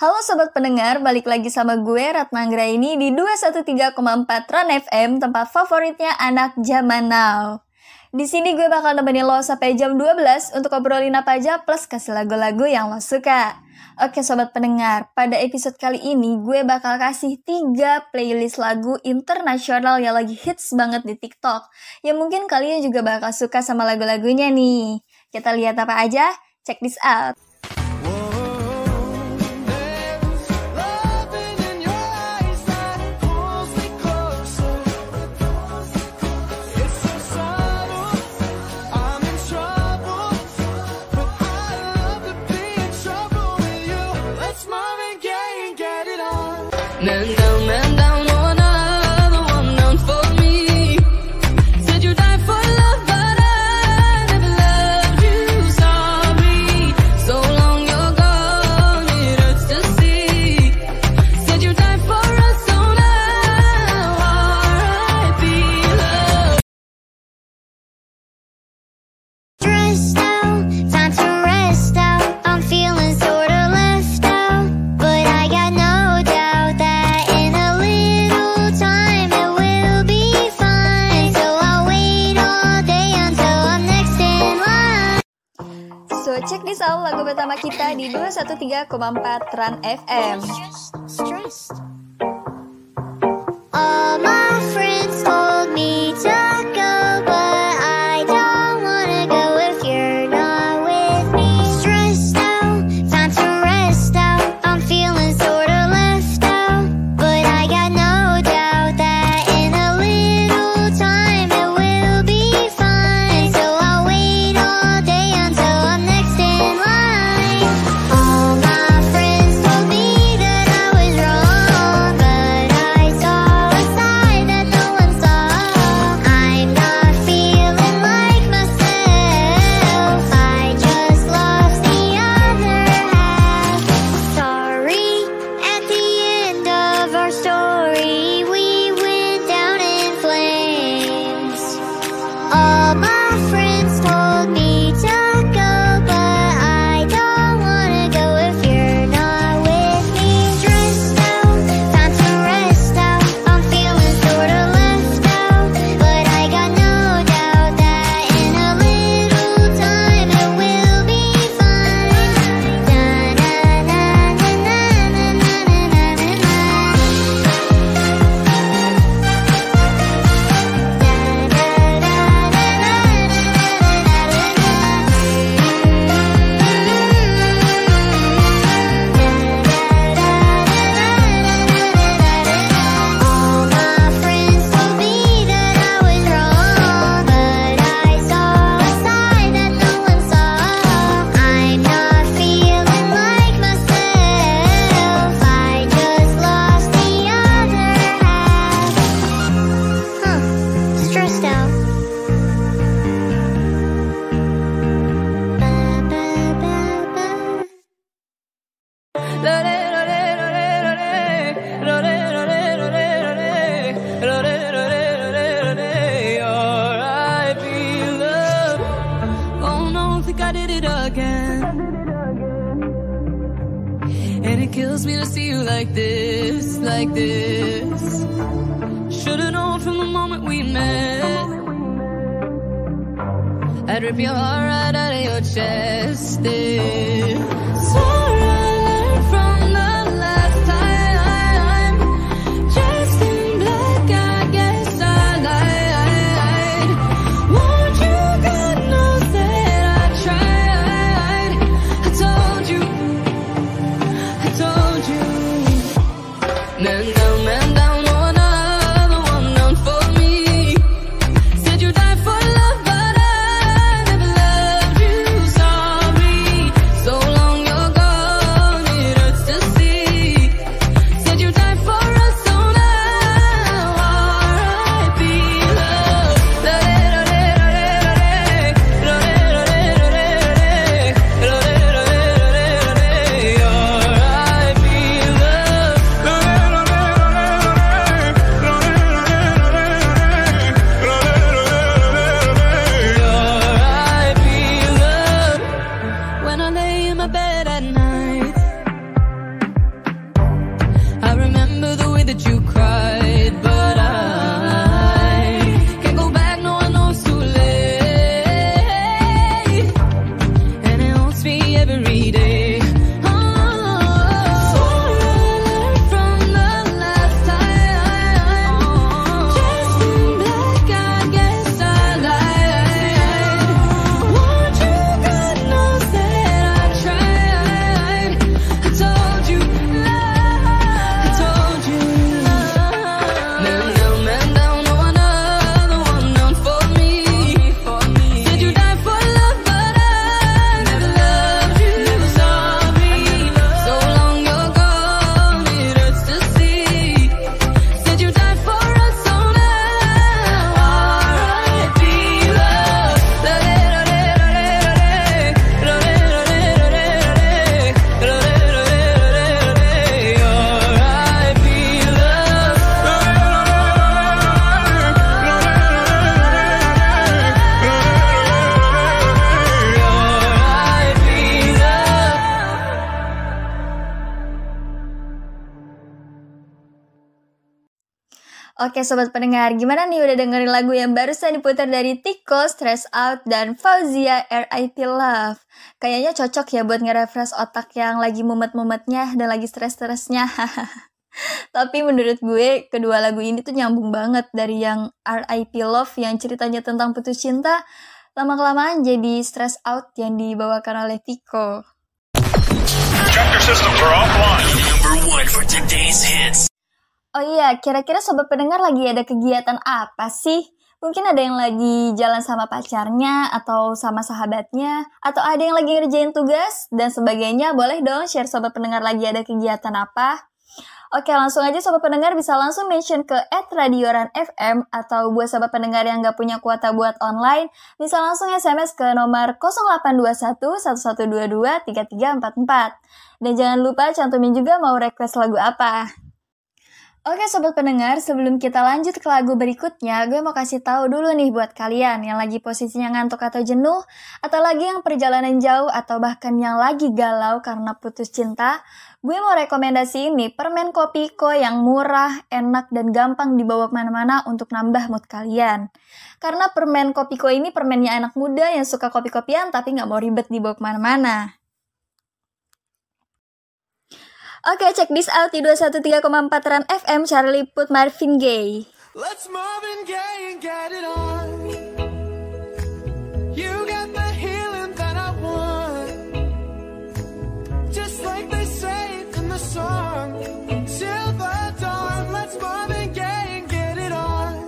Halo sobat pendengar, balik lagi sama gue Ratna Anggra ini di 213,4 Ran FM, tempat favoritnya anak zaman now. Di sini gue bakal nemenin lo sampai jam 12 untuk obrolin apa aja plus kasih lagu-lagu yang lo suka. Oke sobat pendengar, pada episode kali ini gue bakal kasih 3 playlist lagu internasional yang lagi hits banget di TikTok. yang mungkin kalian juga bakal suka sama lagu-lagunya nih. Kita lihat apa aja? Check this out. So check this out lagu pertama kita di 213,4 Run FM. like this. Should've known from the moment we met. I'd rip your heart right out of your chest. This lay in my bed at night. I remember the way that you cried. Oke sobat pendengar, gimana nih udah dengerin lagu yang barusan diputar dari Tiko, Stress Out, dan Fauzia RIP Love? Kayaknya cocok ya buat nge-refresh otak yang lagi mumet-mumetnya dan lagi stres-stresnya. Tapi menurut gue, kedua lagu ini tuh nyambung banget dari yang RIP Love yang ceritanya tentang putus cinta, lama-kelamaan jadi Stress Out yang dibawakan oleh Tiko. Tractor systems are offline. Number one for today's hits. Oh iya, kira-kira sobat pendengar lagi ada kegiatan apa sih? Mungkin ada yang lagi jalan sama pacarnya atau sama sahabatnya, atau ada yang lagi ngerjain tugas dan sebagainya. Boleh dong share sobat pendengar lagi ada kegiatan apa? Oke, langsung aja sobat pendengar bisa langsung mention ke @radioran FM atau buat sobat pendengar yang nggak punya kuota buat online, bisa langsung SMS ke nomor 0821 1122 3344. Dan jangan lupa cantumin juga mau request lagu apa. Oke sobat pendengar, sebelum kita lanjut ke lagu berikutnya, gue mau kasih tahu dulu nih buat kalian yang lagi posisinya ngantuk atau jenuh, atau lagi yang perjalanan jauh, atau bahkan yang lagi galau karena putus cinta, gue mau rekomendasi ini permen Kopiko yang murah, enak, dan gampang dibawa ke mana-mana untuk nambah mood kalian. Karena permen Kopiko ini permennya anak muda yang suka kopi-kopian tapi nggak mau ribet dibawa ke mana-mana. Oke, check this out di 213,4 Ran FM Charlie Put Marvin Gaye. Let's Marvin Gaye and get it on. You got the healing that I want. Just like they say in the song. Till the dawn, let's Marvin Gaye and get it on.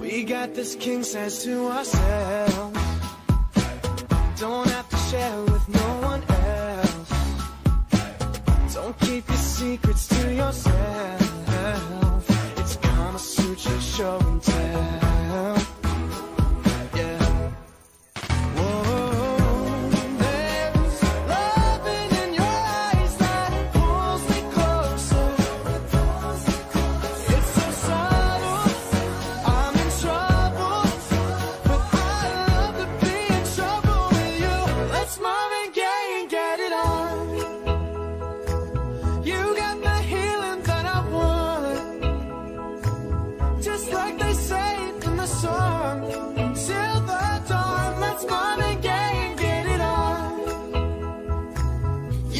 We got this king size to ourselves. Don't have to share with no one else. Don't keep your secrets to yourself. It's Kama Sutra show and tell.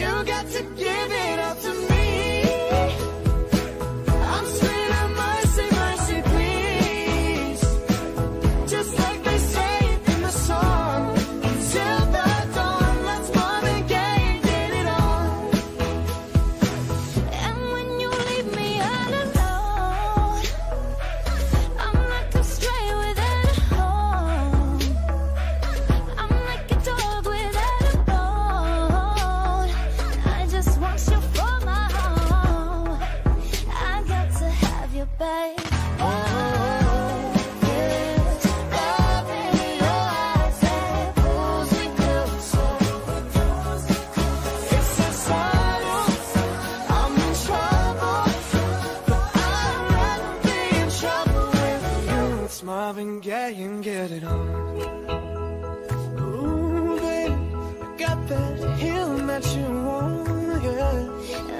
You got to give it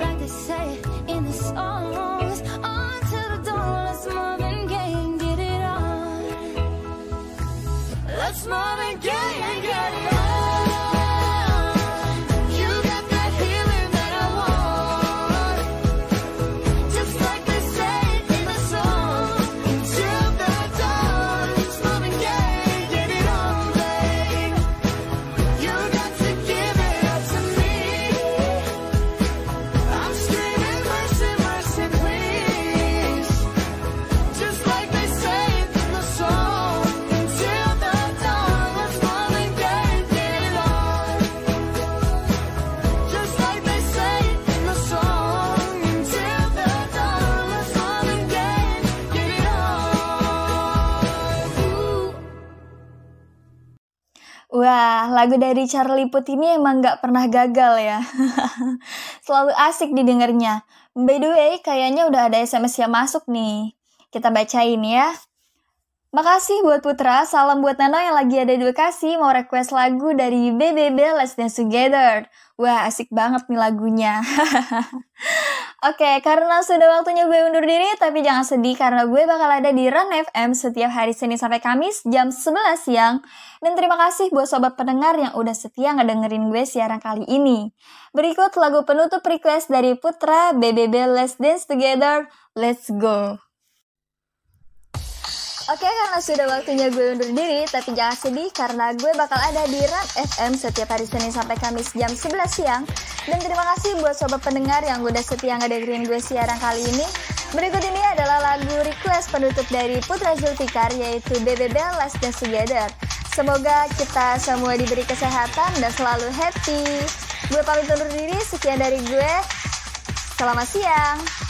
Like they say in the songs, on to the dawn, let's Gaye and get it on. Let's and get it on. Lagu dari Charlie Puth ini emang nggak pernah gagal ya. Selalu asik didengarnya. By the way, kayaknya udah ada SMS yang masuk nih. Kita bacain ya. Makasih buat Putra, salam buat Nano yang lagi ada di Bekasi, mau request lagu dari BBB Let's Dance Together. Wah, asik banget nih lagunya. Oke, karena sudah waktunya gue undur diri, tapi jangan sedih karena gue bakal ada di Run FM setiap hari Senin sampai Kamis jam 11 siang. Dan terima kasih buat sobat pendengar yang udah setia ngedengerin gue siaran kali ini. Berikut lagu penutup request dari Putra BBB Let's Dance Together, Let's Go. Oke, karena sudah waktunya gue undur diri, tapi jangan sedih karena gue bakal ada di Run FM setiap hari Senin sampai Kamis jam 11 siang. Dan terima kasih buat sobat pendengar yang udah setia ngedengerin gue siaran kali ini. Berikut ini adalah lagu request penutup dari Putra Zulfikar yaitu BBB Let's Dance Together. Semoga kita semua diberi kesehatan dan selalu happy. Gue pamit undur diri, sekian dari gue. Selamat siang.